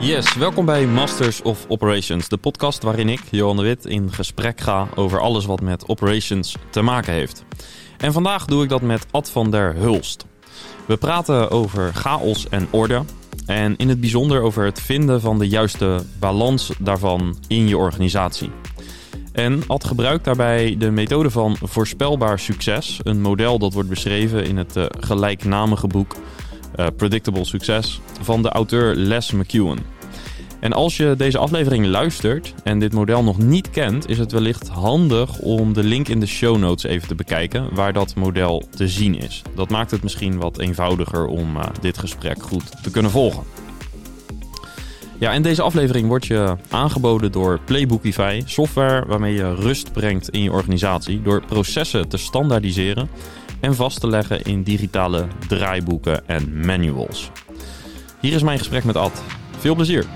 Yes, welkom bij Masters of Operations, de podcast waarin ik, Johan de Wit, in gesprek ga over alles wat met operations te maken heeft. En vandaag doe ik dat met Ad van der Hulst. We praten over chaos en orde en in het bijzonder over het vinden van de juiste balans daarvan in je organisatie. En Ad gebruikt daarbij de methode van voorspelbaar succes, een model dat wordt beschreven in het uh, gelijknamige boek uh, Predictable Success van de auteur Les McEwen. En als je deze aflevering luistert en dit model nog niet kent, is het wellicht handig om de link in de show notes even te bekijken waar dat model te zien is. Dat maakt het misschien wat eenvoudiger om uh, dit gesprek goed te kunnen volgen. Ja, en deze aflevering wordt je aangeboden door Playbookify, software waarmee je rust brengt in je organisatie door processen te standaardiseren en vast te leggen in digitale draaiboeken en manuals. Hier is mijn gesprek met Ad. Veel plezier!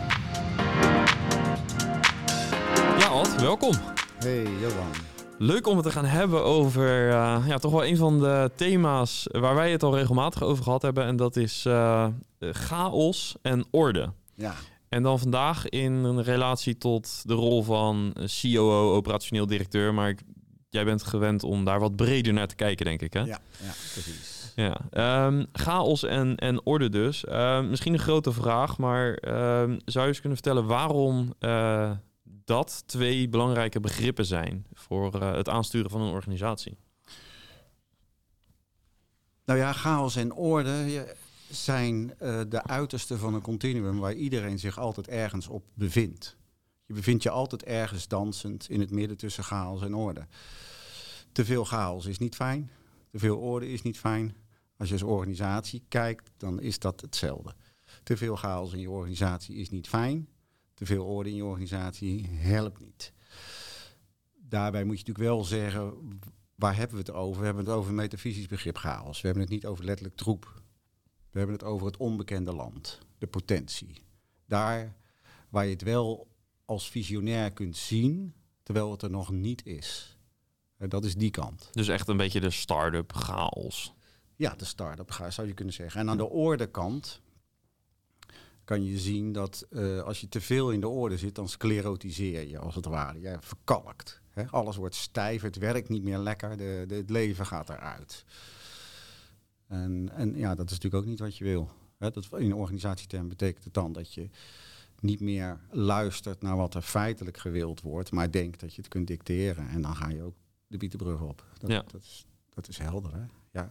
Ja, Ad, welkom. Hey, Johan. Leuk om het te gaan hebben over uh, ja, toch wel een van de thema's waar wij het al regelmatig over gehad hebben. En dat is uh, chaos en orde. Ja. En dan vandaag in een relatie tot de rol van COO, operationeel directeur. Maar ik, jij bent gewend om daar wat breder naar te kijken, denk ik. Hè? Ja, ja precies. Ja, um, chaos en, en orde dus. Uh, misschien een grote vraag, maar uh, zou je eens kunnen vertellen waarom uh, dat twee belangrijke begrippen zijn voor het aansturen van een organisatie? Nou ja, chaos en orde. Zijn uh, de uiterste van een continuum waar iedereen zich altijd ergens op bevindt. Je bevindt je altijd ergens dansend in het midden tussen chaos en orde. Te veel chaos is niet fijn, te veel orde is niet fijn. Als je als organisatie kijkt, dan is dat hetzelfde. Te veel chaos in je organisatie is niet fijn, te veel orde in je organisatie helpt niet. Daarbij moet je natuurlijk wel zeggen, waar hebben we het over? We hebben het over een metafysisch begrip chaos. We hebben het niet over letterlijk troep. We hebben het over het onbekende land, de potentie. Daar waar je het wel als visionair kunt zien, terwijl het er nog niet is. En dat is die kant. Dus echt een beetje de start-up chaos. Ja, de start-up chaos zou je kunnen zeggen. En aan de orde kant kan je zien dat uh, als je te veel in de orde zit, dan sclerotiseer je als het ware. Je verkalkt. Hè? Alles wordt stijf, het werkt niet meer lekker, de, de, het leven gaat eruit. En, en ja, dat is natuurlijk ook niet wat je wil. Hè, dat in organisatieterm betekent het dan dat je niet meer luistert naar wat er feitelijk gewild wordt, maar denkt dat je het kunt dicteren. En dan ga je ook de bietenbrug op. Dat, ja. dat, is, dat is helder, hè? Ja.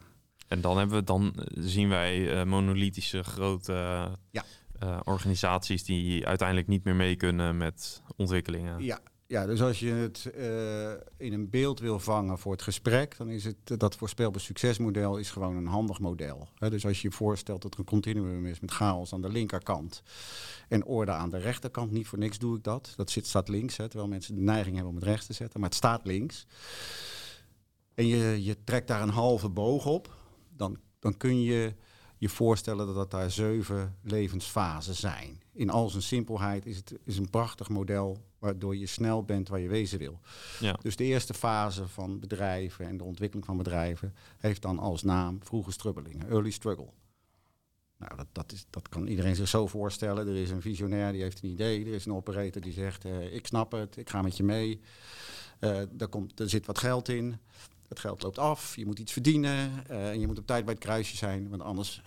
En dan hebben we dan zien wij uh, monolithische grote uh, ja. uh, organisaties die uiteindelijk niet meer mee kunnen met ontwikkelingen. Ja, ja, dus als je het uh, in een beeld wil vangen voor het gesprek, dan is het dat voorspelbaar succesmodel is gewoon een handig model. Dus als je je voorstelt dat er een continuum is met chaos aan de linkerkant en orde aan de rechterkant, niet voor niks doe ik dat. Dat zit, staat links, he, terwijl mensen de neiging hebben om het rechts te zetten, maar het staat links. En je, je trekt daar een halve boog op, dan, dan kun je je voorstellen dat, dat daar zeven levensfasen zijn. In al zijn simpelheid is het is een prachtig model waardoor je snel bent waar je wezen wil. Ja. Dus de eerste fase van bedrijven en de ontwikkeling van bedrijven heeft dan als naam vroege strubbelingen, early struggle. Nou, dat, dat, is, dat kan iedereen zich zo voorstellen. Er is een visionair die heeft een idee. Er is een operator die zegt, uh, ik snap het, ik ga met je mee. Uh, er, komt, er zit wat geld in. Het geld loopt af, je moet iets verdienen uh, en je moet op tijd bij het kruisje zijn, want anders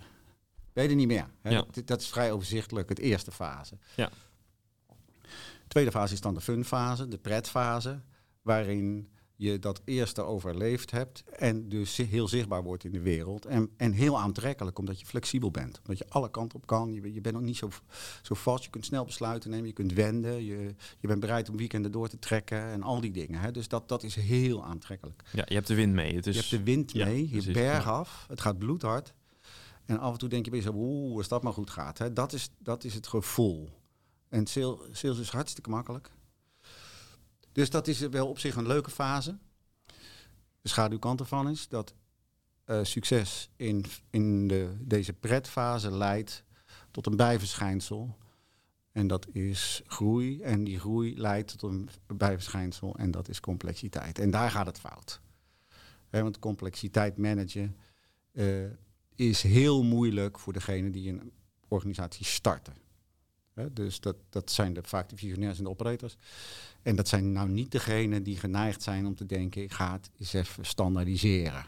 ben je er niet meer. Hè? Ja. Dat, dat, is vrij overzichtelijk, het eerste fase. Ja. Tweede fase is dan de funfase, de pretfase, waarin je dat eerste overleefd hebt en dus heel zichtbaar wordt in de wereld. En, en heel aantrekkelijk, omdat je flexibel bent. Omdat je alle kanten op kan. Je, je bent nog niet zo, zo vast. Je kunt snel besluiten nemen. Je kunt wenden. Je, je bent bereid om weekenden door te trekken. En al die dingen. Hè. Dus dat, dat is heel aantrekkelijk. Ja, je hebt de wind mee. Het is... Je hebt de wind Ja, mee. je berg af. Het gaat bloedhard. En af en toe denk je bij jezelf, oeh, als dat maar goed gaat. Hè. Dat, is, dat is het gevoel. En sales, is hartstikke makkelijk. Dus dat is wel op zich een leuke fase. De schaduwkant ervan is dat uh, succes in, in de, deze pretfase leidt tot een bijverschijnsel. En dat is groei. En die groei leidt tot een bijverschijnsel. En dat is complexiteit. En daar gaat het fout. Want complexiteit managen uh, is heel moeilijk voor degene die een organisatie starten. Hè, dus dat, dat zijn de, vaak de visionairs en de operators. En dat zijn nou niet degenen die geneigd zijn om te denken, ik ga het eens even standaardiseren.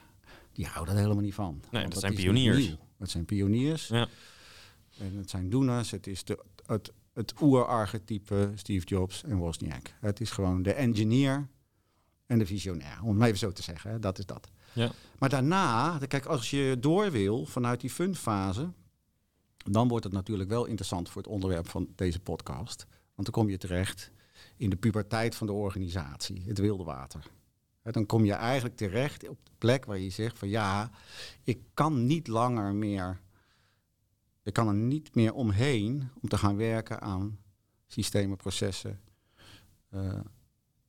Die houden er helemaal niet van. Nee, dat zijn pioniers. Dat zijn pioniers. Ja. En het zijn doeners. Het is de, het, het oerarchetype Steve Jobs en Wozniak. Het is gewoon de engineer en de visionair. Om het even zo te zeggen. Hè. Dat is dat. Ja. Maar daarna, kijk, als je door wil vanuit die fundfase, dan wordt het natuurlijk wel interessant voor het onderwerp van deze podcast. Want dan kom je terecht in de puberteit van de organisatie, het wilde water. Dan kom je eigenlijk terecht op de plek waar je zegt van ja, ik kan niet langer meer, ik kan er niet meer omheen om te gaan werken aan systemen, processen, eh,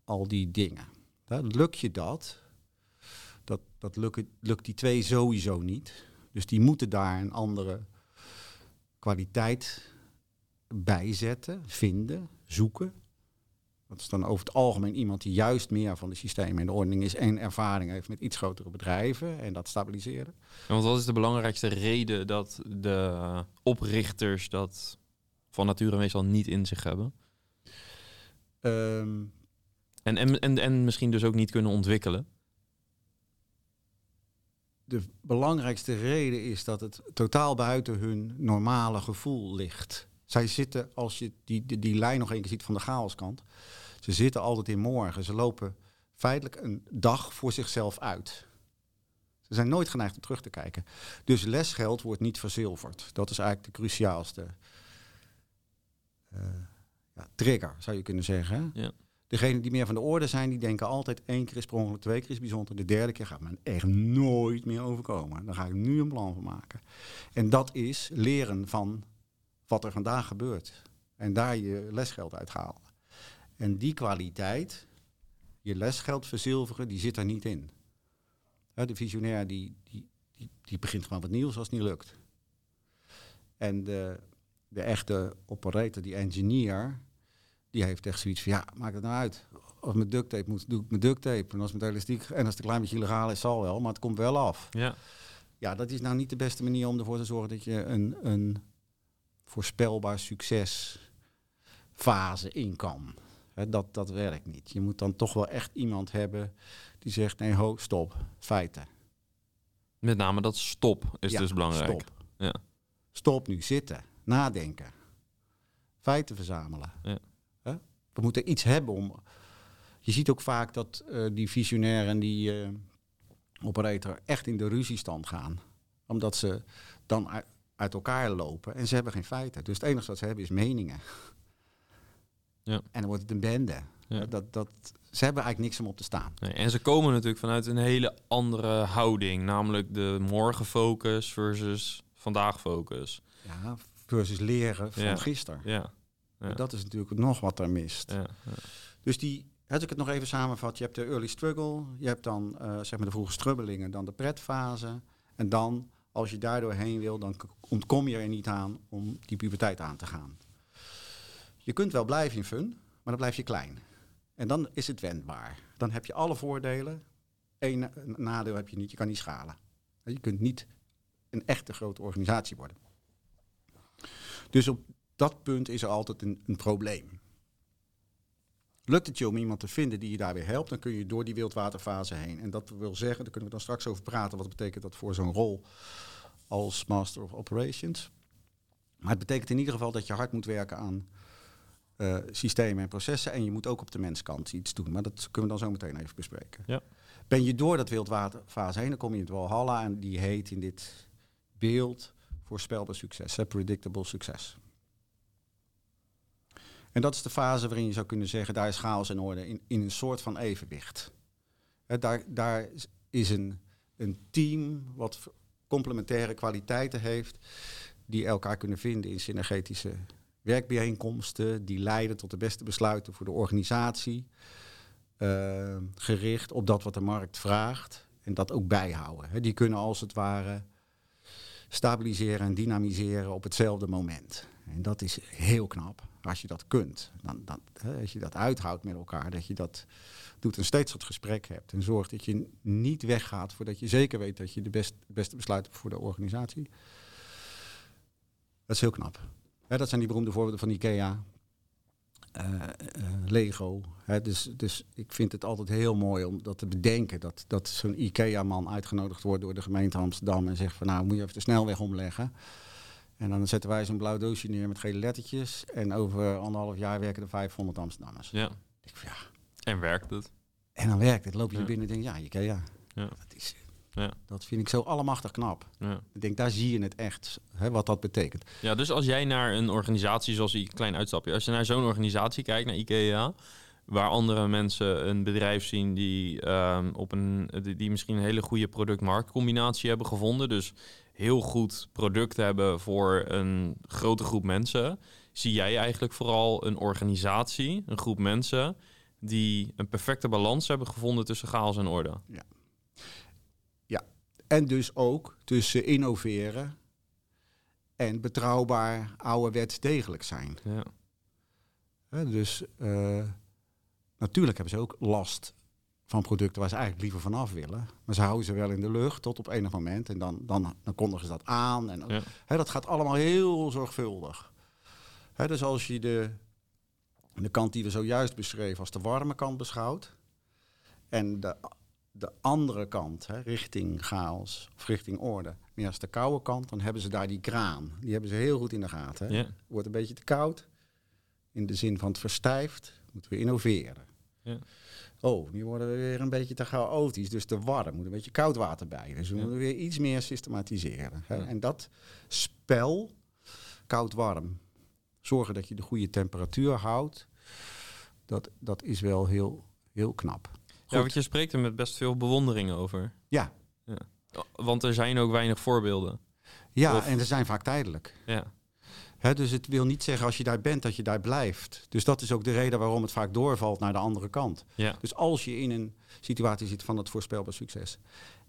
al die dingen. Lukt je dat, dat, dat lukt, lukt die twee sowieso niet. Dus die moeten daar een andere kwaliteit bij zetten, vinden, zoeken. Dat is dan over het algemeen iemand die juist meer van de systemen en de ordening is en ervaring heeft met iets grotere bedrijven en dat stabiliseren. En want wat is de belangrijkste reden dat de oprichters dat van nature meestal niet in zich hebben? Ehm, En, en, en, en misschien dus ook niet kunnen ontwikkelen? De belangrijkste reden is dat het totaal buiten hun normale gevoel ligt. Zij zitten, als je die, die, lijn nog een keer ziet van de chaoskant, ze zitten altijd in morgen. Ze lopen feitelijk een dag voor zichzelf uit. Ze zijn nooit geneigd om terug te kijken. Dus lesgeld wordt niet verzilverd. Dat is eigenlijk de cruciaalste eh, ja, trigger, zou je kunnen zeggen. Ja. Degenen die meer van de orde zijn, die denken altijd één keer is per twee keer is bijzonder. De derde keer gaat me echt nooit meer overkomen. Daar ga ik nu een plan van maken. En dat is leren van wat er vandaag gebeurt. En daar je lesgeld uit halen. En die kwaliteit, je lesgeld verzilveren, die zit er niet in. De visionair die, die, die, die begint gewoon wat nieuws als het niet lukt. En de, de echte operator, die engineer, die heeft echt zoiets van, ja, maakt het nou uit. Als met duct tape moet, doe ik met duct tape. En als het met elastiek, en als het een klein beetje illegaal is, zal wel, maar het komt wel af. Ja. Ja, dat is nou niet de beste manier om ervoor te zorgen dat je een, een voorspelbaar succesfase in kan. Dat, dat werkt niet. Je moet dan toch wel echt iemand hebben die zegt, nee, ho, stop, feiten. Met name dat stop is Ja, dus belangrijk. Stop. Ja. Stop nu, zitten, nadenken, feiten verzamelen. Ja. We moeten iets hebben om. Je ziet ook vaak dat eh, die visionair en die eh, operator echt in de ruziestand gaan, omdat ze dan uit, uit elkaar lopen en ze hebben geen feiten. Dus het enige wat ze hebben is meningen. Ja. En dan wordt het een bende. Ja. Dat, dat, ze hebben eigenlijk niks om op te staan. Nee, en ze komen natuurlijk vanuit een hele andere houding, namelijk de morgenfocus versus vandaag focus. Ja, versus leren van Ja. gisteren. Ja. Dat is natuurlijk nog wat er mist. Dus die, als ik het nog even samenvat, je hebt de early struggle, je hebt dan eh, zeg maar de vroege strubbelingen, dan de pretfase. En dan, als je daardoor heen wil, dan ontkom je er niet aan om die puberteit aan te gaan. Je kunt wel blijven in fun, maar dan blijf je klein. En dan is het wendbaar. Dan heb je alle voordelen. Eén nadeel heb je niet, je kan niet schalen. Je kunt niet een echte grote organisatie worden. Dus op dat punt is er altijd een, een probleem. Lukt het je om iemand te vinden die je daar weer helpt, dan kun je door die wildwaterfase heen. En dat wil zeggen, daar kunnen we dan straks over praten, wat betekent dat voor zo'n rol als Master of Operations. Maar het betekent in ieder geval dat je hard moet werken aan eh, systemen en processen. En je moet ook op de menskant iets doen. Maar dat kunnen we dan zo meteen even bespreken. Ja. Ben je door dat wildwaterfase heen, dan kom je in het Walhalla. En die heet in dit beeld voorspelbaar succes, predictable succes. En dat is de fase waarin je zou kunnen zeggen, daar is chaos in orde in, in een soort van evenwicht. Daar, daar is een, een team wat complementaire kwaliteiten heeft, die elkaar kunnen vinden in synergetische werkbijeenkomsten, die leiden tot de beste besluiten voor de organisatie, eh, gericht op dat wat de markt vraagt en dat ook bijhouden. Die kunnen als het ware stabiliseren en dynamiseren op hetzelfde moment. En dat is heel knap als je dat kunt. Dan, dan, als je dat uithoudt met elkaar, dat je dat doet en steeds dat gesprek hebt. En zorgt dat je niet weggaat voordat je zeker weet dat je de best, beste besluit hebt voor de organisatie. Dat is heel knap. Dat zijn die beroemde voorbeelden van IKEA, eh, eh, Lego. Dus, dus ik vind het altijd heel mooi om dat te bedenken. Dat, dat zo'n IKEA-man uitgenodigd wordt door de gemeente Amsterdam en zegt van nou moet je even de snelweg omleggen. En dan zetten wij zo'n blauw doosje neer met gele lettertjes. En over anderhalf jaar werken er 500 Amsterdammers. Ja. Ik ja. En werkt het? En dan werkt het. Loop je Ja. binnen en denk je, ja, IKEA. Ja. Dat, is, Ja. dat vind ik zo allemachtig knap. Ja. Ik denk, daar zie je het echt, hè, wat dat betekent. Ja, dus als jij naar een organisatie, zoals die klein uitstapje, als je naar zo'n organisatie kijkt, naar IKEA, waar andere mensen een bedrijf zien die, ehm, op een, die, die misschien een hele goede product-marktcombinatie hebben gevonden, dus heel goed product hebben voor een grote groep mensen, zie jij eigenlijk vooral een organisatie, een groep mensen, die een perfecte balans hebben gevonden tussen chaos en orde. En dus ook tussen innoveren en betrouwbaar ouderwets degelijk zijn. Ja. Dus eh, natuurlijk hebben ze ook last van producten waar ze eigenlijk liever vanaf willen. Maar ze houden ze wel in de lucht tot op enig moment. En dan, dan, dan kondigen ze dat aan. En, Ja. dat gaat allemaal heel zorgvuldig. Hè, dus als je de, de kant die we zojuist beschreven als de warme kant beschouwt. En de, de andere kant, hè, richting chaos of richting orde. Meer als de koude kant, dan hebben ze daar die kraan. Die hebben ze heel goed in de gaten. Ja. Wordt een beetje te koud. In de zin van het verstijft, moeten we innoveren. Ja. Oh, nu worden we weer een beetje te chaotisch, dus te warm. Moet een beetje koud water bij. Dus we Ja. moeten weer iets meer systematiseren. hè. Ja. En dat spel, koud-warm, zorgen dat je de goede temperatuur houdt, dat, dat is wel heel, heel knap. ja, want je spreekt er met best veel bewondering over. Ja, Want er zijn ook weinig voorbeelden. ja Of- en ze zijn vaak tijdelijk. Ja. Dus het wil niet zeggen als je daar bent dat je daar blijft. Dus dat is ook de reden waarom het vaak doorvalt naar de andere kant. Ja. Dus als je in een situatie zit van het voorspelbaar succes.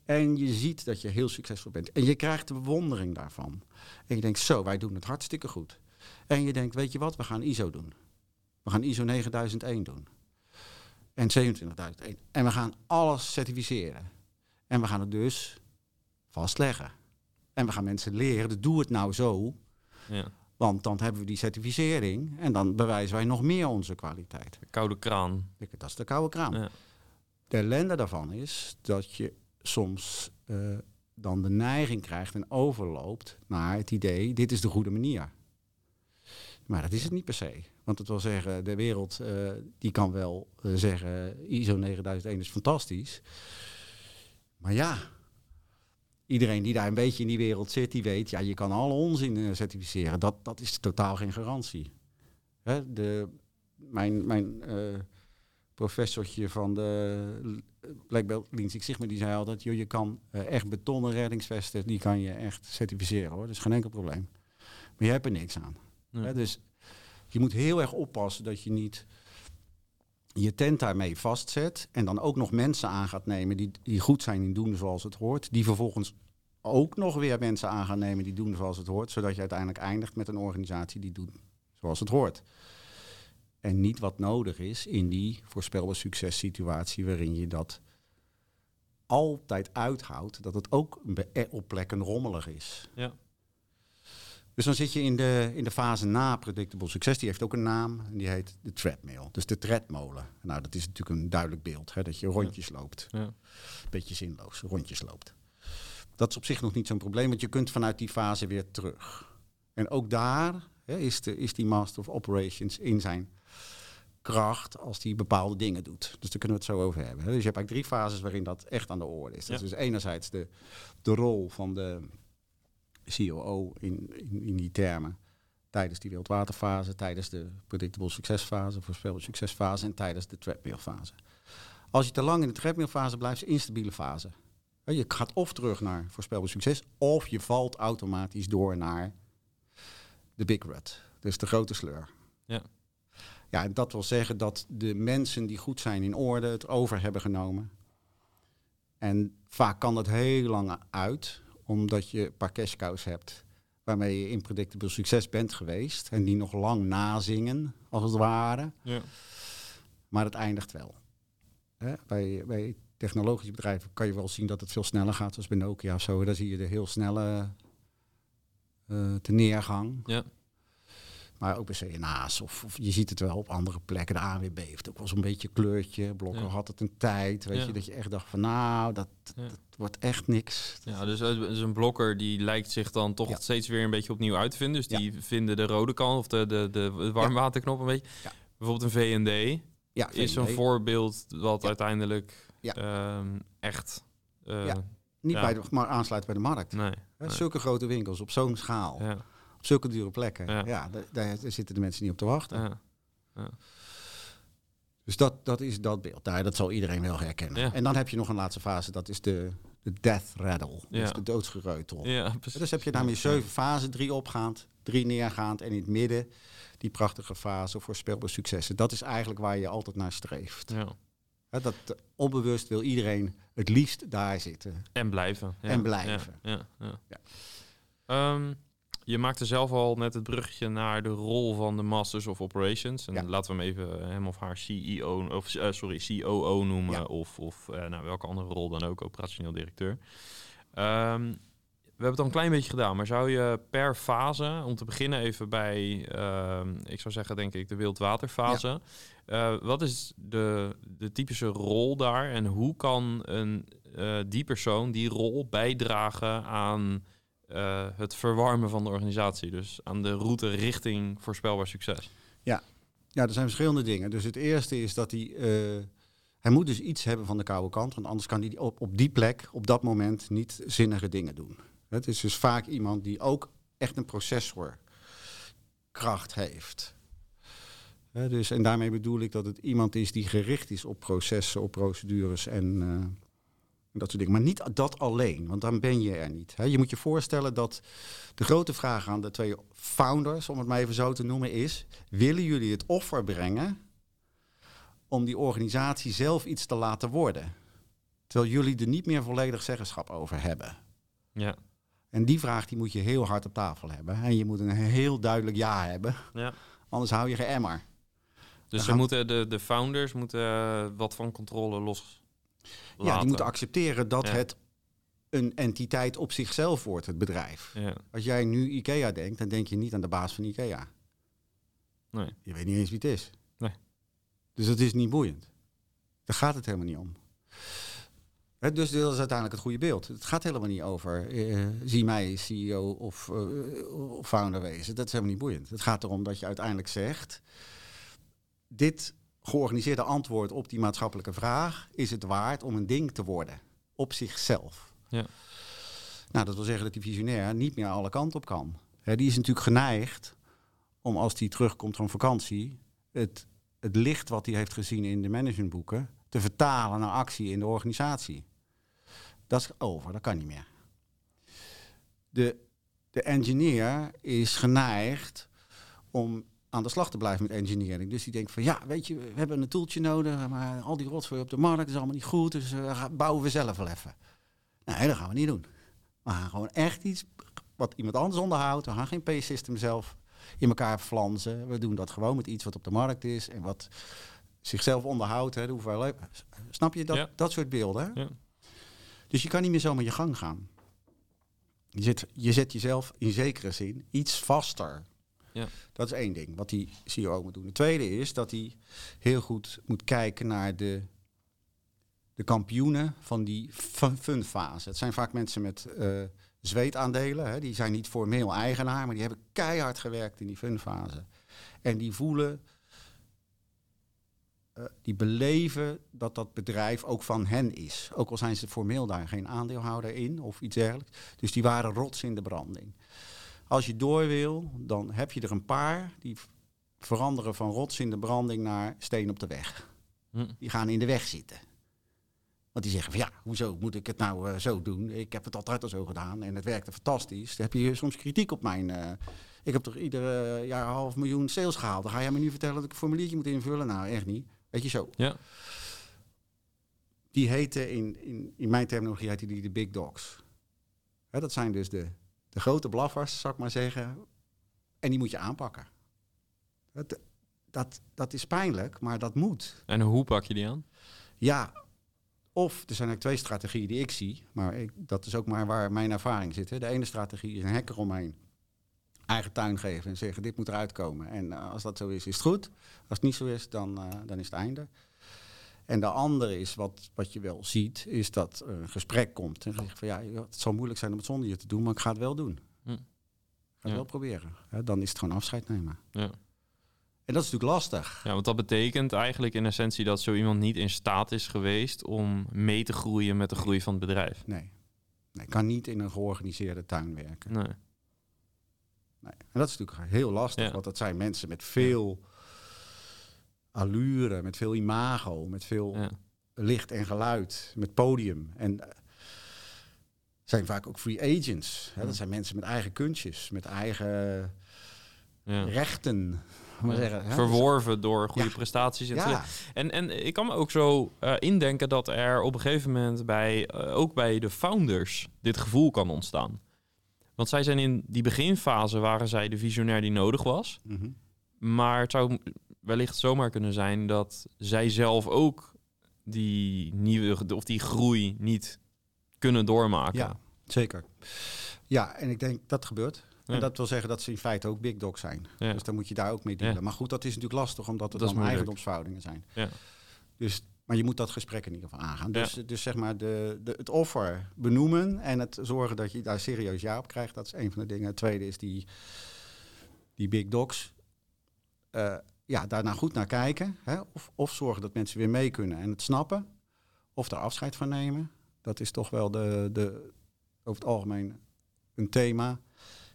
En je ziet dat je heel succesvol bent. En je krijgt de bewondering daarvan. En je denkt, zo, wij doen het hartstikke goed. En je denkt, weet je wat, we gaan ISO doen. We gaan ISO 9001 doen. En 27001. En we gaan alles certificeren. En we gaan het dus vastleggen. En we gaan mensen leren, dus doe het nou zo. ja. Want dan hebben we die certificering. En dan bewijzen wij nog meer onze kwaliteit. Koude kraan. Dat is de koude kraan. Ja. De ellende daarvan is dat je soms eh, dan de neiging krijgt en overloopt naar het idee, dit is de goede manier. Maar dat is het niet per se. Want het wil zeggen, de wereld eh, die kan wel eh, zeggen, ISO 9001 is fantastisch. Maar ja, iedereen die daar een beetje in die wereld zit, die weet, ja, je kan alle onzin eh, certificeren. Dat, dat is totaal geen garantie. Hè, de, mijn mijn eh, professortje van de Black Belt Six Sigma, die zei altijd, joh, je kan eh, echt betonnen reddingsvesten, die kan je echt certificeren hoor. Dat is geen enkel probleem. Maar je hebt er niks aan. Ja. Hè, dus je moet heel erg oppassen dat je niet je tent daarmee vastzet en dan ook nog mensen aan gaat nemen die, die goed zijn in doen zoals het hoort, die vervolgens ook nog weer mensen aan gaan nemen die doen zoals het hoort, zodat je uiteindelijk eindigt met een organisatie die doet zoals het hoort. En niet wat nodig is in die voorspelbare successituatie waarin je dat altijd uithoudt, dat het ook op plekken rommelig is. Ja. Dus dan zit je in de, in de fase na predictable succes. Die heeft ook een naam en die heet de treadmill. Dus de tredmolen. Nou, dat is natuurlijk een duidelijk beeld. Hè, dat je rondjes loopt. Ja. Beetje zinloos, rondjes loopt. Dat is op zich nog niet zo'n probleem, want je kunt vanuit die fase weer terug. En ook daar hè, is, de, is die Master of Operations in zijn kracht als die bepaalde dingen doet. Dus daar kunnen we het zo over hebben. Hè. Dus je hebt eigenlijk drie fases waarin dat echt aan de orde is. Dat Ja. is dus enerzijds de, de rol van de COO in, in, in die termen tijdens die wildwaterfase, tijdens de predictable succesfase, voorspelbare succesfase en tijdens de treadmillfase. Als je te lang in de treadmillfase blijft, is het een instabiele fase. Je gaat of terug naar voorspelbaar succes, of je valt automatisch door naar de big rut, dus de grote sleur. Ja. Ja, en dat wil zeggen dat de mensen die goed zijn in orde het over hebben genomen. En vaak kan dat heel lang uit, omdat je een paar cash cows hebt waarmee je in predictable succes bent geweest. En die nog lang nazingen, als het ware. Ja. Maar het eindigt wel. Hè? Bij, bij technologische bedrijven kan je wel zien dat het veel sneller gaat, zoals bij Nokia of zo. Daar zie je de heel snelle eh, te neergang. Ja. Maar ook bij CNA's. Of, of je ziet het wel op andere plekken. De ANWB heeft ook wel zo'n beetje kleurtje. Blokker Ja. had het een tijd. Weet Ja. je, dat je echt dacht van nou, dat, Ja. dat wordt echt niks. Ja, dus, eh, dus een blokker die lijkt zich dan toch steeds weer een beetje opnieuw uit te vinden. Dus die vinden de rode kant of de, de, de warmwaterknop een beetje. Bijvoorbeeld een VND Ja, is VND. voorbeeld wat uiteindelijk Ja. ehm, echt... eh. Niet bij de, maar aansluit bij de markt. Nee. Hè, nee. Zulke grote winkels op zo'n schaal. Ja, zulke dure plekken. Ja. Ja, daar, daar zitten de mensen niet op te wachten. ja. Dus dat, dat is dat beeld. Daar, dat zal iedereen wel herkennen. En dan heb je nog een laatste fase. Dat is de, de death rattle. Ja. Dus de doodsgereutel. ja precies. Dus heb je daarmee zeven fasen. Drie opgaand, drie neergaand. En in het midden die prachtige fase voorspelbare successen. Dat is eigenlijk waar je altijd naar streeft. Dat eh, onbewust wil iedereen het liefst daar zitten. En blijven. Ja. En blijven. Ja, ja, ja. Ja. Je maakte zelf al net het bruggetje naar de rol van de Masters of Operations. En Ja. laten we hem even hem of haar CEO, of eh, sorry, COO noemen. Ja. Of, of eh, nou, welke andere rol dan ook, operationeel directeur. Ehm, we hebben het al een klein beetje gedaan, maar zou je per fase, om te beginnen even bij, ehm, ik zou zeggen denk ik de wildwaterfase. Eh, wat is de, de typische rol daar en hoe kan een, eh, die persoon die rol bijdragen aan eh, het verwarmen van de organisatie? Dus aan de route richting voorspelbaar succes. Ja, er zijn verschillende dingen. Dus het eerste is dat hij... eh, hij moet dus iets hebben van de koude kant. Want anders kan hij op, op die plek, op dat moment, niet zinnige dingen doen. Het is dus vaak iemand die ook echt een processorkracht heeft. Dus, en daarmee bedoel ik dat het iemand is die gericht is op processen, op procedures en dat soort dingen. Maar niet dat alleen, want dan ben je er niet. Hè. Je moet je voorstellen dat de grote vraag aan de twee founders, om het maar even zo te noemen, is: willen jullie het offer brengen om die organisatie zelf iets te laten worden? Terwijl jullie er niet meer volledig zeggenschap over hebben. Ja. En die vraag die moet je heel hard op tafel hebben. En je moet een heel duidelijk ja hebben, ja. anders hou je geen emmer. Dus ze moeten, de, de founders moeten eh, wat van controle los Ja, die moeten accepteren dat Ja. het een entiteit op zichzelf wordt, het bedrijf. Ja. Als jij nu IKEA denkt, dan denk je niet aan de baas van IKEA. Nee. Je weet niet eens wie het is. Nee. Dus dat is niet boeiend. Daar gaat het helemaal niet om. Dus dat is uiteindelijk het goede beeld. Het gaat helemaal niet over eh, zie mij CEO of, eh, of founder wezen. Dat is helemaal niet boeiend. Het gaat erom dat je uiteindelijk zegt... dit georganiseerde antwoord op die maatschappelijke vraag... is het waard om een ding te worden. Op zichzelf. Ja. Nou, dat wil zeggen dat die visionair niet meer alle kanten op kan. Die is natuurlijk geneigd om als hij terugkomt van vakantie... het, het licht wat hij heeft gezien in de managementboeken... te vertalen naar actie in de organisatie. Dat is over, dat kan niet meer. De, de engineer is geneigd om aan de slag te blijven met engineering. Dus die denkt van ja, weet je, we hebben een toeltje nodig, maar al die rotzooi op de markt is allemaal niet goed, dus ga- bouwen we zelf wel even. Nee, dat gaan we niet doen. We gaan gewoon echt iets wat iemand anders onderhoudt. We gaan geen P-system zelf in elkaar flansen. We doen dat gewoon met iets wat op de markt is en wat zichzelf onderhoudt. Hè, de hoeveelheid. Snap je dat, Ja. dat soort beelden? Hè? Ja. Dus je kan niet meer zomaar je gang gaan. Je zet, je zet jezelf in zekere zin iets vaster. Ja. Dat is één ding wat die CEO moet doen. Het tweede is dat hij heel goed moet kijken naar de, de kampioenen van die fun- funfase. Het zijn vaak mensen met eh, zweetaandelen. Hè. Die zijn niet formeel eigenaar, maar die hebben keihard gewerkt in die funfase. En die voelen, eh, die beleven dat dat bedrijf ook van hen is. Ook al zijn ze formeel daar geen aandeelhouder in of iets dergelijks. Dus die waren rots in de branding. Als je door wil, dan heb je er een paar die veranderen van rots in de branding naar steen op de weg. Hm. Die gaan in de weg zitten. Want die zeggen van ja, hoezo moet ik het nou eh, zo doen? Ik heb het altijd al zo gedaan en het werkte fantastisch. Dan heb je soms kritiek op mijn... eh, ik heb toch iedere jaar een half miljoen sales gehaald. Dan ga jij me nu vertellen dat ik een formuliertje moet invullen? Nou, echt niet. Weet je zo. Ja. Die heten in, in, in mijn terminologie heet die de big dogs. Hè, dat zijn dus de, de grote blaffers, zou ik maar zeggen. En die moet je aanpakken. Dat, dat, dat is pijnlijk, maar dat moet. En hoe pak je die aan? Ja, of er zijn eigenlijk twee strategieën die ik zie. Maar ik, dat is ook maar waar mijn ervaring zit. Hè. De ene strategie is een hek eromheen. eigen tuin geven en zeggen dit moet eruit komen. En eh, als dat zo is, is het goed. Als het niet zo is, dan, uh, dan is het einde. En de andere is, wat, wat je wel ziet, is dat er een gesprek komt. En zegt van ja, het zal moeilijk zijn om het zonder je te doen, maar ik ga het wel doen. Hm. Ik ga het wel proberen. dan is het gewoon afscheid nemen. Ja. En dat is natuurlijk lastig. Ja, want dat betekent eigenlijk in essentie dat zo iemand niet in staat is geweest om mee te groeien met de groei van het bedrijf. Nee. nee. kan niet in een georganiseerde tuin werken. Nee. nee. En dat is natuurlijk heel lastig, want dat zijn mensen met veel allure, met veel imago, met veel licht en geluid, met podium. En uh, zijn vaak ook free agents. Hè? Dat zijn mensen met eigen kunstjes, met eigen rechten maar zeggen. Verworven door goede prestaties. En, en, en ik kan me ook zo uh, indenken dat er op een gegeven moment bij, uh, ook bij de founders dit gevoel kan ontstaan. Want zij zijn in die beginfase waren zij de visionair die nodig was. Mm Maar het zou wellicht zomaar kunnen zijn dat zij zelf ook die nieuwe of die groei niet kunnen doormaken. Ja, zeker. Ja, en ik denk dat gebeurt. En dat wil zeggen dat ze in feite ook big dog zijn. Dus dan moet je daar ook mee dealen. Maar goed, dat is natuurlijk lastig omdat het dan eigendomsverhoudingen zijn. Dus, maar je moet dat gesprek in ieder geval aangaan. Dus, dus zeg maar de, de, het offer benoemen en het zorgen dat je daar serieus ja op krijgt. Dat is een van de dingen. Het tweede is die, die big dogs. Uh, ja, daarna goed naar kijken. Hè? Of, of zorgen dat mensen weer mee kunnen en het snappen. Of er afscheid van nemen. Dat is toch wel de, de, over het algemeen een thema.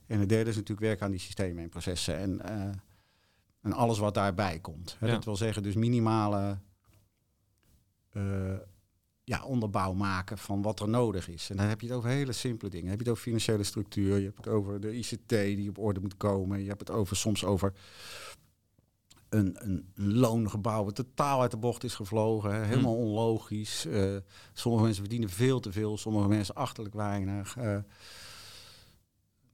En het derde is natuurlijk werken aan die systemen en processen en, uh, en alles wat daarbij komt. Ja. Dat wil zeggen dus minimale uh, ja, onderbouw maken van wat er nodig is. En dan heb je het over hele simpele dingen. Dan heb je het over financiële structuur, je hebt het over de ICT die op orde moet komen. Je hebt het over soms over een, een loongebouw wat totaal uit de bocht is gevlogen. Hè. Helemaal onlogisch. Uh, sommige mensen verdienen veel te veel, sommige mensen achterlijk weinig. Uh,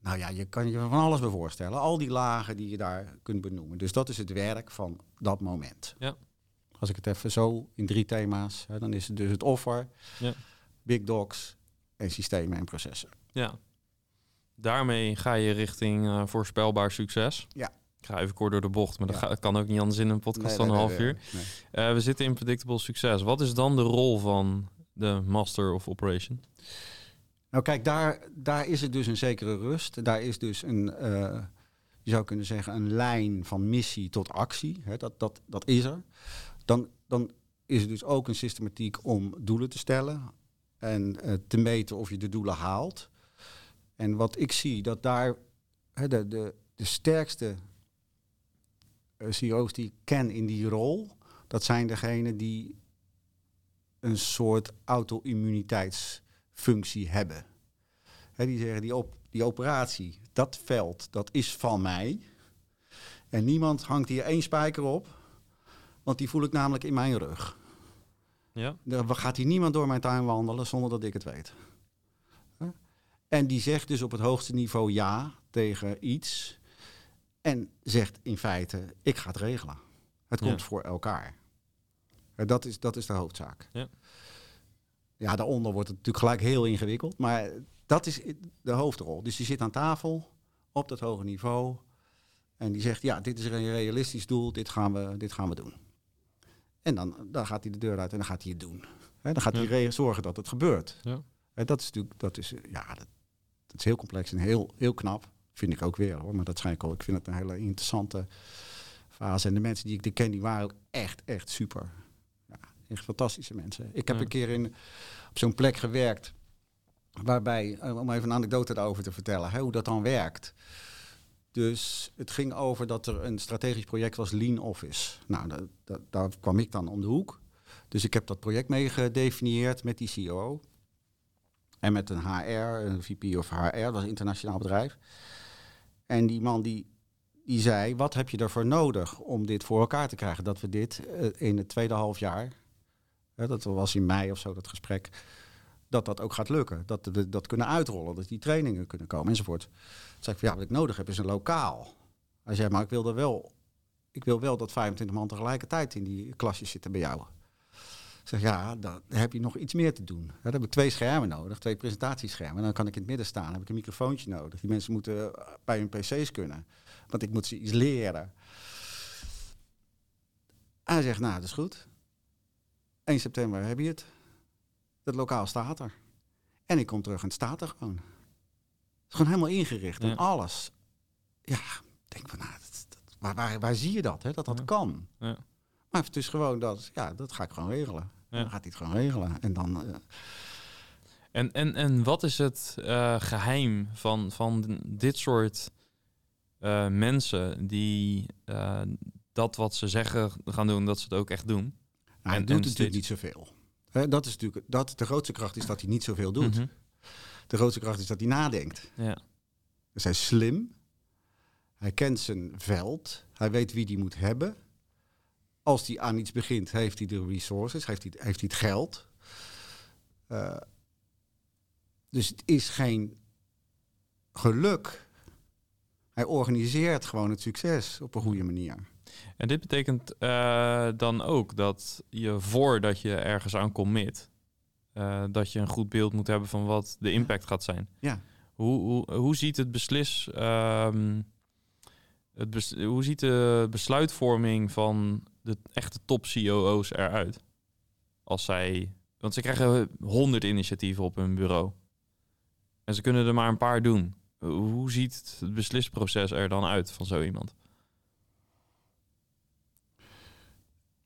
nou ja, je kan je van alles bij voorstellen. Al die lagen die je daar kunt benoemen. Dus dat is het werk van dat moment. Ja. Als ik het even zo in drie thema's, hè, dan is het dus het offer, ja. big dogs en systemen en processen. Ja. Daarmee ga je richting uh, voorspelbaar succes. Ja. Ik ga even kort door de bocht, maar dat kan ook niet anders in een podcast van een half uur. Uh, we zitten in predictable succes. Wat is dan de rol van de master of operation? Nou kijk, daar, daar is het dus een zekere rust. Daar is dus een, uh, je zou kunnen zeggen, een lijn van missie tot actie. Dat, dat, dat is er. Dan, dan is er dus ook een systematiek om doelen te stellen en uh, te meten of je de doelen haalt. En wat ik zie, dat daar de, de, de sterkste CEO's die ik ken in die rol, dat zijn degenen die een soort auto-immuniteits functie hebben. die zeggen, die, op, die operatie, dat veld, dat is van mij. En niemand hangt hier één spijker op, want die voel ik namelijk in mijn rug. Ja. Er gaat hier niemand door mijn tuin wandelen zonder dat ik het weet. En die zegt dus op het hoogste niveau ja tegen iets. En zegt in feite, ik ga het regelen. Het komt voor elkaar. Dat is, dat is de hoofdzaak. Ja. Ja, daaronder wordt het natuurlijk gelijk heel ingewikkeld. Maar dat is de hoofdrol. Dus die zit aan tafel op dat hoge niveau. En die zegt, ja, dit is een realistisch doel, dit gaan we, dit gaan we doen. En dan, dan gaat hij de deur uit en dan gaat hij het doen. He, dan gaat hij zorgen dat het gebeurt. Ja. En dat is natuurlijk, dat is, ja, dat, dat, is heel complex en heel, heel knap. Vind ik ook weer hoor, maar dat schijnt ook. Ik vind het een hele interessante fase. En de mensen die ik ken, die waren ook echt, echt super. Echt fantastische mensen. Ik heb een keer in, op zo'n plek gewerkt. Waarbij, eh, om even een anekdote daarover te vertellen, hè, hoe dat dan werkt. Dus het ging over dat er een strategisch project was, Lean Office. Nou, dat, dat, daar kwam ik dan om de hoek. Dus ik heb dat project mee gedefinieerd met die CEO. En met een HR, een VP of HR, dat was een internationaal bedrijf. En die man die, die zei, wat heb je ervoor nodig om dit voor elkaar te krijgen? Dat we dit eh, in het tweede half jaar dat was in mei of zo dat gesprek, dat dat ook gaat lukken. Dat we dat kunnen uitrollen, dat die trainingen kunnen komen enzovoort. Toen zei ik van ja, wat ik nodig heb is een lokaal. Hij zei, maar ik wil er wel, ik wil wel dat 25 man tegelijkertijd in die klasjes zitten bij jou. Zeg, ja, dan heb je nog iets meer te doen. dan heb ik twee schermen nodig, twee presentatieschermen. Dan kan ik in het midden staan, dan heb ik een microfoontje nodig. Die mensen moeten bij hun pc's kunnen. Want ik moet ze iets leren. Hij zegt, nou, dat is goed. 1 september heb je het. Het lokaal staat er. En ik kom terug en het staat er gewoon. Het is gewoon helemaal ingericht en alles. Ja, denk van, nou, dat, dat, waar, waar, waar, zie je dat, hè? dat dat kan? Ja. Maar het is gewoon dat, ja, dat ga ik gewoon regelen. Dan gaat hij het gewoon regelen. En dan... Uh... en, en, en wat is het uh, geheim van, van dit soort uh, mensen die dat wat ze zeggen gaan doen, dat ze het ook echt doen? Nou, hij en, doet en natuurlijk niet zoveel. He, dat is natuurlijk, dat, de grootste kracht is dat hij niet zoveel doet. Mm -hmm. De grootste kracht is dat hij nadenkt. Ja. Dus hij is slim. Hij kent zijn veld. Hij weet wie die moet hebben. Als hij aan iets begint, heeft hij de resources, heeft hij, heeft hij het geld. Uh, dus het is geen geluk. Hij organiseert gewoon het succes op een goede manier. En dit betekent uh, dan ook dat je voordat je ergens aan commit, uh, dat je een goed beeld moet hebben van wat de impact gaat zijn. Ja. Hoe, hoe, hoe ziet het beslis, um, het bes, hoe ziet de besluitvorming van de echte top COO's eruit? Als zij, want ze krijgen honderd initiatieven op hun bureau. En ze kunnen er maar een paar doen. Hoe ziet het beslisproces er dan uit van zo iemand?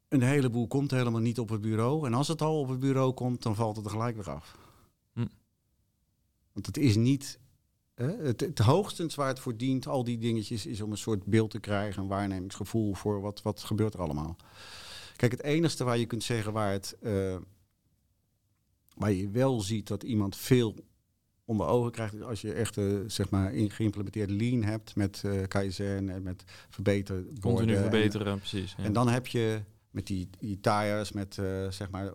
Een heleboel komt helemaal niet op het bureau. En als het al op het bureau komt, dan valt het er gelijk weer af. Hm. Want het is niet. Het, het hoogstens waar het voor dient, al die dingetjes, is om een soort beeld te krijgen, een waarnemingsgevoel voor wat, wat gebeurt er allemaal. Kijk, het enige waar je kunt zeggen waar het. Uh, waar je wel ziet dat iemand veel onder ogen krijgt als je echt uh, zeg maar in geïmplementeerd lean hebt met uh, KSN en met verbeteren. Continu verbeteren, precies. Ja. En dan heb je met die, die tires, met zeg maar,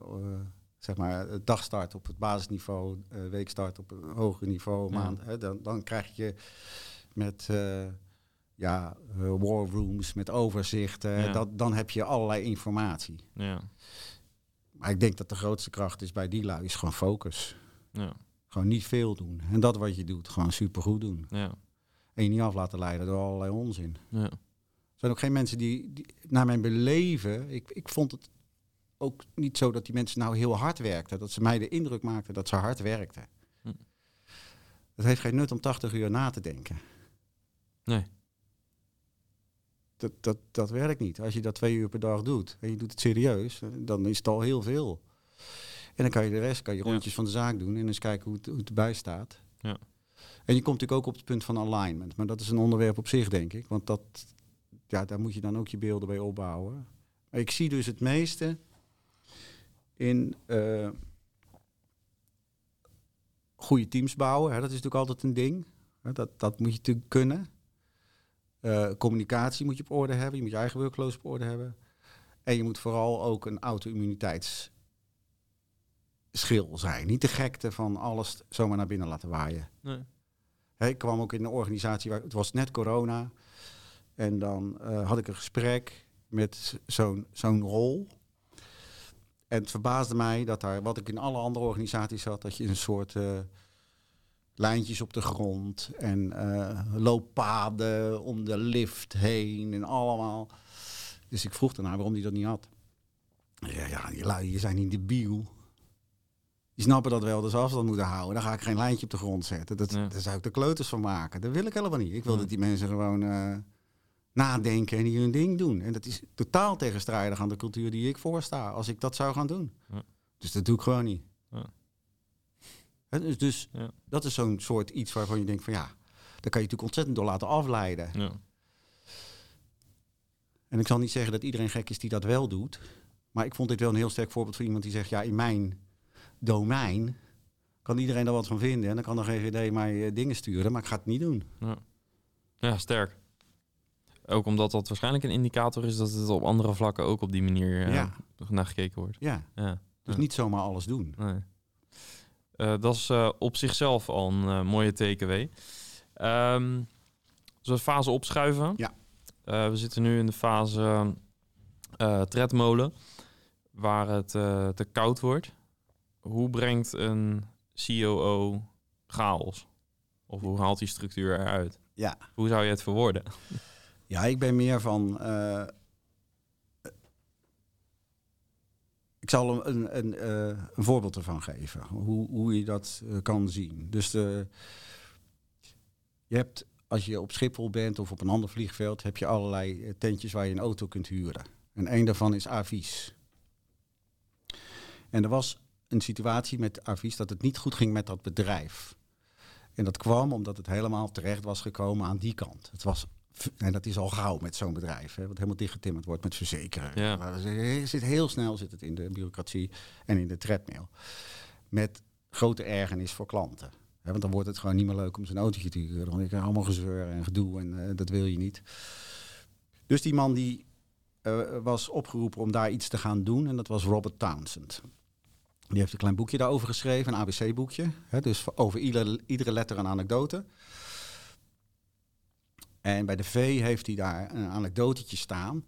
zeg maar dagstart op het basisniveau, uh, weekstart op een hoger niveau, ja. maand. Hè, dan, dan krijg je met ja, war rooms, met overzichten, ja. dat, dan heb je allerlei informatie. Ja. Maar ik denk dat de grootste kracht is bij die lui is gewoon focus. Ja. Gewoon niet veel doen. En dat wat je doet, gewoon supergoed doen. Ja. En je niet af laten leiden door allerlei onzin. Ja. Er zijn ook geen mensen die, die naar mijn beleven, ik, ik vond het ook niet zo dat die mensen nou heel hard werkten. Dat ze mij de indruk maakten dat ze hard werkten. Hm. Het heeft geen nut om 80 uur na te denken. Nee. Dat, dat, dat werkt niet. Als je dat twee uur per dag doet en je doet het serieus, dan is het al heel veel. En dan kan je de rest, kan je rondjes ja. van de zaak doen en eens kijken hoe het, hoe het erbij staat. Ja. En je komt natuurlijk ook op het punt van alignment. Maar dat is een onderwerp op zich, denk ik. Want dat, ja, daar moet je dan ook je beelden bij opbouwen. Maar ik zie dus het meeste in uh, goede teams bouwen. Hè, dat is natuurlijk altijd een ding. Hè, dat, dat moet je natuurlijk kunnen. Uh, communicatie moet je op orde hebben. Je moet je eigen workflows op orde hebben. En je moet vooral ook een auto-immuniteitsschil zijn. Niet de gekte van alles zomaar naar binnen laten waaien. Nee. Ik kwam ook in een organisatie waar het was net corona. En dan uh, had ik een gesprek met zo'n zo'n rol. En het verbaasde mij dat daar, wat ik in alle andere organisaties had, dat je een soort uh, lijntjes op de grond en uh, looppaden om de lift heen en allemaal. Dus ik vroeg daarna waarom hij dat niet had. Ja, ja die lui, je zijn niet debiel. Die snappen dat wel, dus afstand moeten houden. Dan ga ik geen lijntje op de grond zetten. Dat, ja. Daar zou ik de kleuters van maken. Dat wil ik helemaal niet. Ik wil ja. dat die mensen gewoon uh, nadenken en die hun ding doen. En dat is totaal tegenstrijdig aan de cultuur die ik voorsta. Als ik dat zou gaan doen. Ja. Dus dat doe ik gewoon niet. He, dus dus dat is zo'n soort iets waarvan je denkt van ja, daar kan je natuurlijk ontzettend door laten afleiden. En ik zal niet zeggen dat iedereen gek is die dat wel doet. Maar ik vond dit wel een heel sterk voorbeeld van iemand die zegt, ja, in mijn domein kan iedereen daar wat van vinden. En dan kan er geen idee mij uh, dingen sturen, maar ik ga het niet doen. Ja. ja, sterk. Ook omdat dat waarschijnlijk een indicator is dat het op andere vlakken ook op die manier uh, ja. naar gekeken wordt. Ja, ja. dus ja. niet zomaar alles doen. Nee. Uh, dat is op zichzelf al een mooie TKW. Um, dus fase opschuiven. Ja. we zitten nu in de fase tredmolen waar het eh, te koud wordt. Hoe brengt een COO chaos? Of hoe haalt die structuur eruit? Ja. Hoe zou je het verwoorden? Ja, ik ben meer van. eh, ik zal een, een, eh, een voorbeeld ervan geven, hoe, hoe je dat eh, kan zien. Dus de, je hebt, als je op Schiphol bent of op een ander vliegveld, heb je allerlei tentjes waar je een auto kunt huren. En een daarvan is Avis. En er was een situatie met Avis dat het niet goed ging met dat bedrijf. En dat kwam omdat het helemaal terecht was gekomen aan die kant. Het was, en dat is al gauw met zo'n bedrijf, hè, wat helemaal dichtgetimmerd wordt met verzekeren. Ja. Er Zit heel snel zit het in de bureaucratie en in de treadmill. Met grote ergernis voor klanten. Hè, want dan wordt het gewoon niet meer leuk om zijn autootje te huren. Denk ik allemaal gezeur en gedoe en eh, dat wil je niet. Dus die man die eh, was opgeroepen om daar iets te gaan doen en dat was Robert Townsend. Die heeft een klein boekje daarover geschreven, een ABC-boekje. Dus over iedere, iedere letter een anekdote. En bij de V heeft hij daar een anekdotetje staan.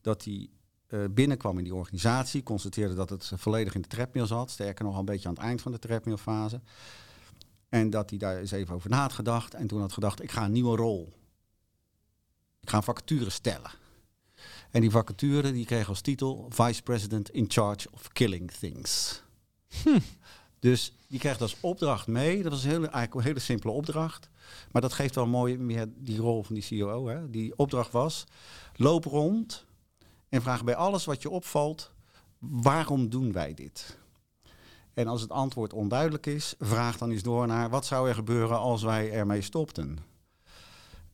Dat hij eh, binnenkwam in die organisatie, constateerde dat het volledig in de treadmill zat. Sterker nog, een beetje aan het eind van de treadmillfase. En dat hij daar eens even over na had gedacht. En toen had gedacht, ik ga een nieuwe rol. Ik ga een vacature stellen. En die vacature die kreeg als titel Vice President in Charge of Killing Things. Dus die krijgt als opdracht mee. Dat was een hele, eigenlijk een hele simpele opdracht. Maar dat geeft wel mooi meer die rol van die COO. Hè. Die opdracht was, loop rond en vraag bij alles wat je opvalt, waarom doen wij dit? En als het antwoord onduidelijk is, vraag dan eens door naar wat zou er gebeuren als wij ermee stopten?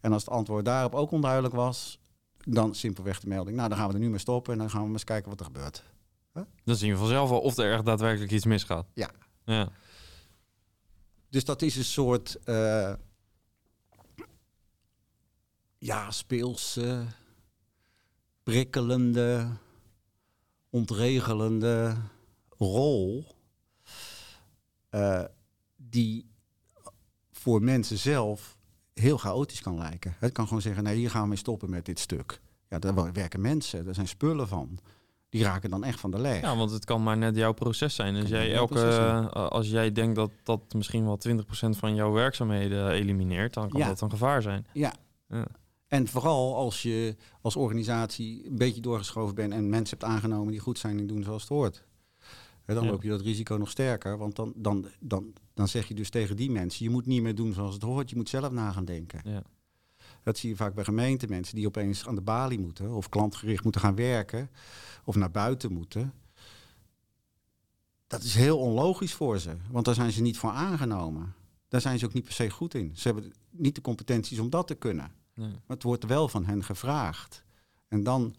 En als het antwoord daarop ook onduidelijk was, dan simpelweg de melding. Nou, dan gaan we er nu mee stoppen en dan gaan we eens kijken wat er gebeurt. Dan zien we vanzelf al of er echt daadwerkelijk iets misgaat. Ja. Ja. Dus dat is een soort eh, ja, speelse, prikkelende, ontregelende rol. eh, die voor mensen zelf heel chaotisch kan lijken. Het kan gewoon zeggen, nee, hier gaan we mee stoppen met dit stuk. Ja, daar werken mensen, daar zijn spullen van. Die raken dan echt van de leg. ja, want het kan maar net jouw proces zijn. Als Kan jij, elke, eh, als jij denkt dat dat misschien wel 20% van jouw werkzaamheden elimineert, dan kan Ja. dat een gevaar zijn. Ja. Ja. En vooral als je als organisatie een beetje doorgeschoven bent en mensen hebt aangenomen die goed zijn en doen zoals het hoort. Hè, dan Ja. loop je dat risico nog sterker. Want dan, dan, dan, dan zeg je dus tegen die mensen, je moet niet meer doen zoals het hoort, je moet zelf na gaan denken. Ja. Dat zie je vaak bij gemeenten, mensen die opeens aan de balie moeten of klantgericht moeten gaan werken of naar buiten moeten. Dat is heel onlogisch voor ze, want daar zijn ze niet voor aangenomen. Daar zijn ze ook niet per se goed in. Ze hebben niet de competenties om dat te kunnen. Nee. Maar het wordt wel van hen gevraagd. En dan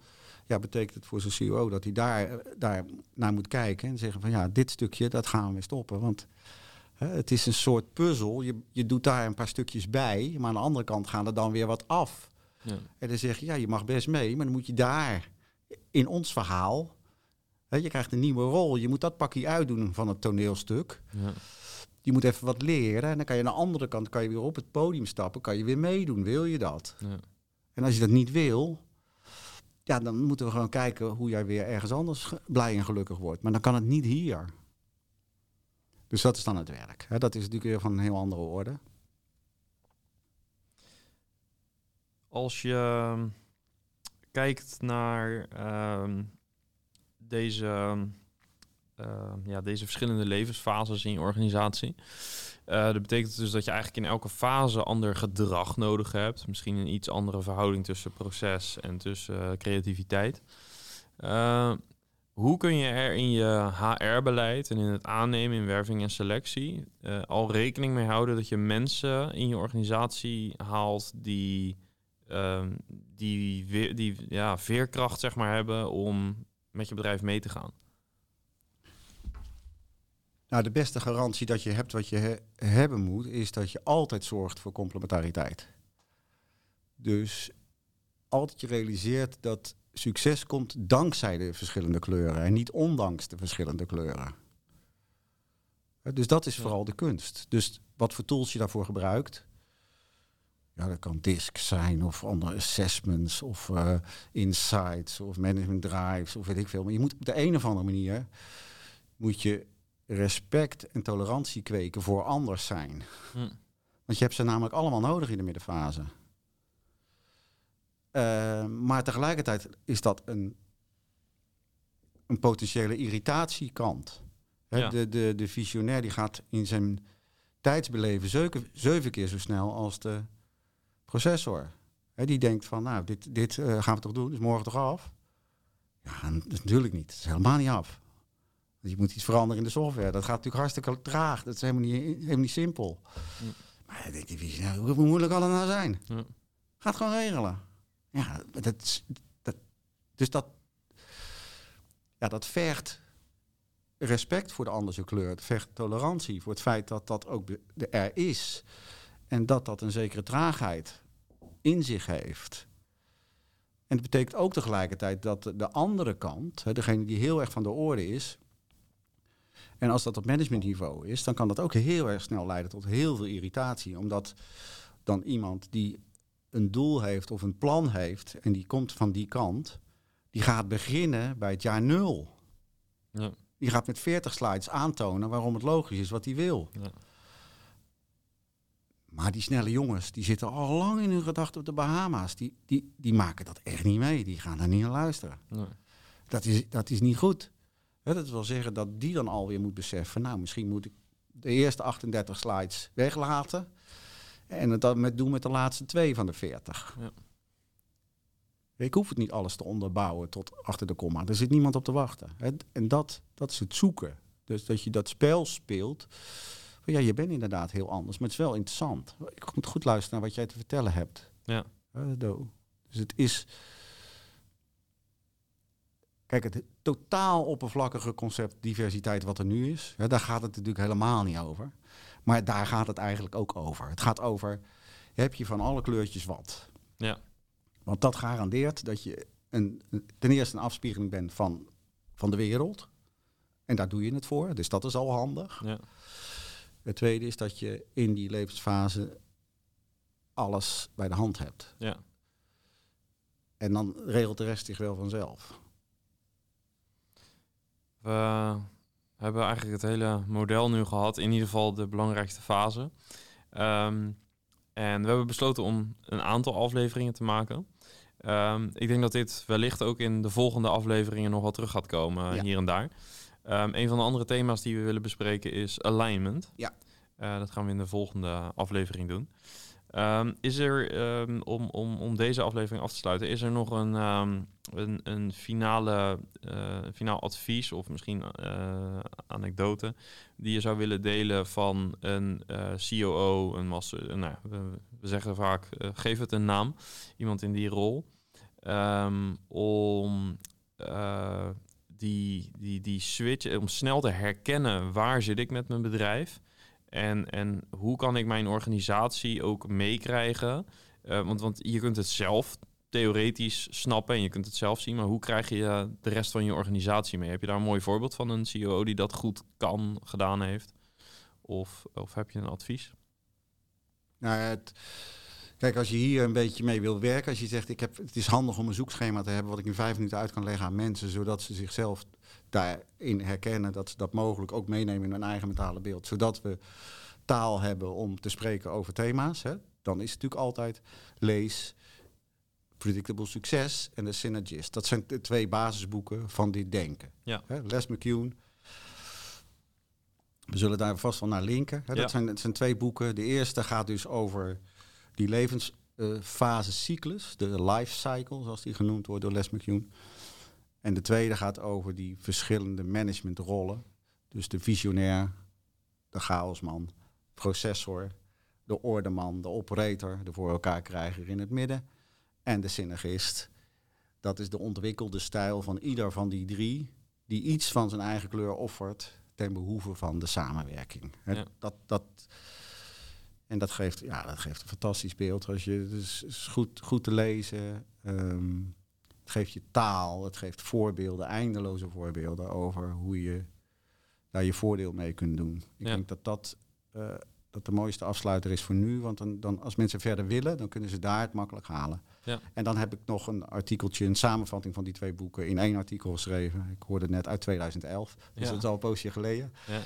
ja, betekent het voor zijn CEO dat hij daar, daar naar moet kijken en zeggen van ja, dit stukje, dat gaan we stoppen. Want hè, het is een soort puzzel. Je, je doet daar een paar stukjes bij, maar aan de andere kant gaan er dan weer wat af. Ja. En dan zeg je, ja, je mag best mee, maar dan moet je daar in ons verhaal, hè, je krijgt een nieuwe rol, je moet dat pakje uitdoen van het toneelstuk. Ja. Je moet even wat leren en dan kan je aan de andere kant kan je weer op het podium stappen, kan je weer meedoen. Wil je dat? Ja. En als je dat niet wil, ja, dan moeten we gewoon kijken hoe jij weer ergens anders blij en gelukkig wordt. Maar dan kan het niet hier. Dus dat is dan het werk. Hè. Dat is natuurlijk weer van een heel andere orde. Als je ehm, kijkt naar ehm, deze, ehm, ja, deze verschillende levensfases in je organisatie. eh, dat betekent dus dat je eigenlijk in elke fase ander gedrag nodig hebt. Misschien een iets andere verhouding tussen proces en tussen eh, creativiteit. Eh, hoe kun je er in je HR-beleid en in het aannemen, in werving en selectie eh, al rekening mee houden dat je mensen in je organisatie haalt die ehm, die, die ja, veerkracht zeg maar, hebben om met je bedrijf mee te gaan. Nou, de beste garantie dat je hebt wat je he- hebben moet, is dat je altijd zorgt voor complementariteit. Dus altijd je realiseert dat succes komt dankzij de verschillende kleuren en niet ondanks de verschillende kleuren. Dus dat is vooral de kunst. Dus wat voor tools je daarvoor gebruikt, Ja, dat kan DISC zijn of andere assessments of uh, insights of management drives of weet ik veel. Maar je moet op de een of andere manier moet je respect en tolerantie kweken voor anders zijn. Hm. Want je hebt ze namelijk allemaal nodig in de middenfase. Uh, maar tegelijkertijd is dat een, een potentiële irritatiekant. Ja. De, de, de visionair die gaat in zijn tijdsbeleven zeven, zeven keer zo snel als de processor. He, die denkt van, nou, dit, dit uh, gaan we toch doen, is morgen toch af? Ja, natuurlijk niet. Het is helemaal niet af. Je moet iets veranderen in de software. Dat gaat natuurlijk hartstikke traag. Dat is helemaal niet, helemaal niet simpel. Ja. Maar denk je, nou, hoe moeilijk kan het nou zijn? Ja. Gaat gewoon regelen. Ja, dat, dat, dus dat, ja, dat vergt respect voor de andere kleur. Het vergt tolerantie voor het feit dat dat ook er is. En dat dat een zekere traagheid in zich heeft. En het betekent ook tegelijkertijd dat de andere kant, degene die heel erg van de orde is, en als dat op managementniveau is, dan kan dat ook heel erg snel leiden tot heel veel irritatie. Omdat dan iemand die een doel heeft of een plan heeft en die komt van die kant, die gaat beginnen bij het jaar nul. Ja. Die gaat met 40 slides aantonen waarom het logisch is wat hij wil. Ja. Maar die snelle jongens, die zitten al lang in hun gedachten op de Bahama's. Die, die, die maken dat echt niet mee. Die gaan daar niet naar luisteren. Nee. Dat, is, dat is niet goed. Dat wil zeggen dat die dan alweer moet beseffen... nou, misschien moet ik de eerste 38 slides weglaten... en het dan met doen met de laatste twee van de 40. Ja. Ik hoef het niet alles te onderbouwen tot achter de komma. Er zit niemand op te wachten. En dat, dat is het zoeken. Dus dat je dat spel speelt ja, je bent inderdaad heel anders, maar het is wel interessant. Ik moet goed luisteren naar wat jij te vertellen hebt. Ja. dus het is. Kijk, het totaal oppervlakkige concept diversiteit wat er nu is, daar gaat het natuurlijk helemaal niet over. Maar daar gaat het eigenlijk ook over. Het gaat over, heb je van alle kleurtjes wat? Ja. Want dat garandeert dat je een, ten eerste een afspiegeling bent van, van de wereld. En daar doe je het voor, dus dat is al handig. Ja. Het tweede is dat je in die levensfase alles bij de hand hebt. Ja. En dan regelt de rest zich wel vanzelf. We hebben eigenlijk het hele model nu gehad, in ieder geval de belangrijkste fase. Ehm, en we hebben besloten om een aantal afleveringen te maken. Um, ik denk dat dit wellicht ook in de volgende afleveringen nog wel terug gaat komen, hier en daar. Um, een van de andere thema's die we willen bespreken is alignment. Ja. Uh, dat gaan we in de volgende aflevering doen. Um, is er, um, om, om, om deze aflevering af te sluiten, is er nog een, um, een, een finale, uh, finaal advies of misschien uh, anekdote die je zou willen delen van een COO, een master, nou, we, we, zeggen vaak, geef het een naam, iemand in die rol, om die, die, die switch, om snel te herkennen waar zit ik met mijn bedrijf en, en hoe kan ik mijn organisatie ook meekrijgen? Uh, want, want je kunt het zelf theoretisch snappen en je kunt het zelf zien, maar hoe krijg je de rest van je organisatie mee? Heb je daar een mooi voorbeeld van een CEO die dat goed kan, gedaan heeft? Of, of heb je een advies? Nou, het, kijk, als je hier een beetje mee wil werken, als je zegt, ik heb, het is handig om een zoekschema te hebben wat ik in vijf minuten uit kan leggen aan mensen, zodat ze zichzelf daarin herkennen, dat ze dat mogelijk ook meenemen in hun eigen mentale beeld. Zodat we taal hebben om te spreken over thema's. Hè. Dan is het natuurlijk altijd lees, Predictable Success en de Synergist. Dat zijn de twee basisboeken van dit denken. Ja. Hè, Les McCune. We zullen daar vast wel naar linken. Hè. Dat, zijn, dat zijn twee boeken. De eerste gaat dus over die levensfasecyclus, uh, de life cycle, zoals die genoemd wordt door Les McCune. En de tweede gaat over die verschillende managementrollen. Dus de visionair, de chaosman, processor, de ordeman, de operator, de voor elkaar krijger in het midden. En de synergist. Dat is de ontwikkelde stijl van ieder van die drie, die iets van zijn eigen kleur offert ten behoeve van de samenwerking. Dat, dat, en dat geeft, ja, dat geeft een fantastisch beeld. Als je, dus is goed, goed te lezen. Ehm, het geeft je taal, het geeft voorbeelden, eindeloze voorbeelden over hoe je daar je voordeel mee kunt doen. Ik denk dat dat uh, dat de mooiste afsluiter is voor nu. Want dan, dan, als mensen verder willen, dan kunnen ze daar het makkelijk halen. Ja. En dan heb ik nog een artikeltje, een samenvatting van die twee boeken in één artikel geschreven. Ik hoorde het net uit 2011, dus Ja. dat is al een poosje geleden. Ja. En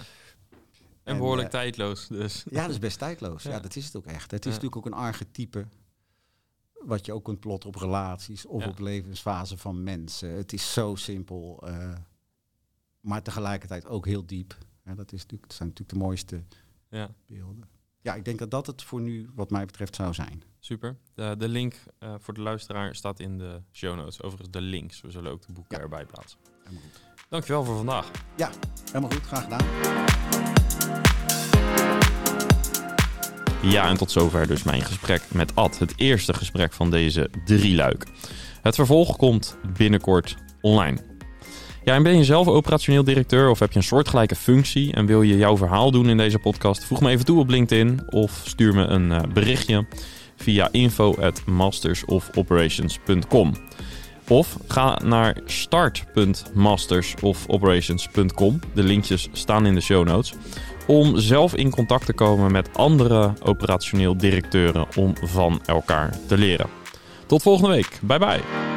En, behoorlijk eh, tijdloos. Dus. Ja, dat is best tijdloos. Ja, dat is het ook echt. Het is natuurlijk ook een archetype. Wat je ook kunt plotten op relaties of Ja. op levensfase van mensen. Het is zo simpel, eh, maar tegelijkertijd ook heel diep. Ja, dat, is natuurlijk, dat zijn natuurlijk de mooiste Ja, beelden. Ja, ik denk dat dat het voor nu, wat mij betreft, zou zijn. super. De, de link eh, voor de luisteraar staat in de show notes. Overigens de links. We zullen ook de boeken Ja. erbij plaatsen. Helemaal goed. Dankjewel voor vandaag. Helemaal goed, graag gedaan. Ja, en tot zover dus mijn gesprek met Ad. Het eerste gesprek van deze drie luik. Het vervolg komt binnenkort online. Ja, en ben je zelf operationeel directeur of heb je een soortgelijke functie en wil je jouw verhaal doen in deze podcast? Voeg me even toe op LinkedIn of stuur me een eh, berichtje via info@mastersofoperations.com. Of ga naar start.mastersofoperations.com. De linkjes staan in de show notes om zelf in contact te komen met andere operationeel directeuren om van elkaar te leren. Tot volgende week. Bye bye.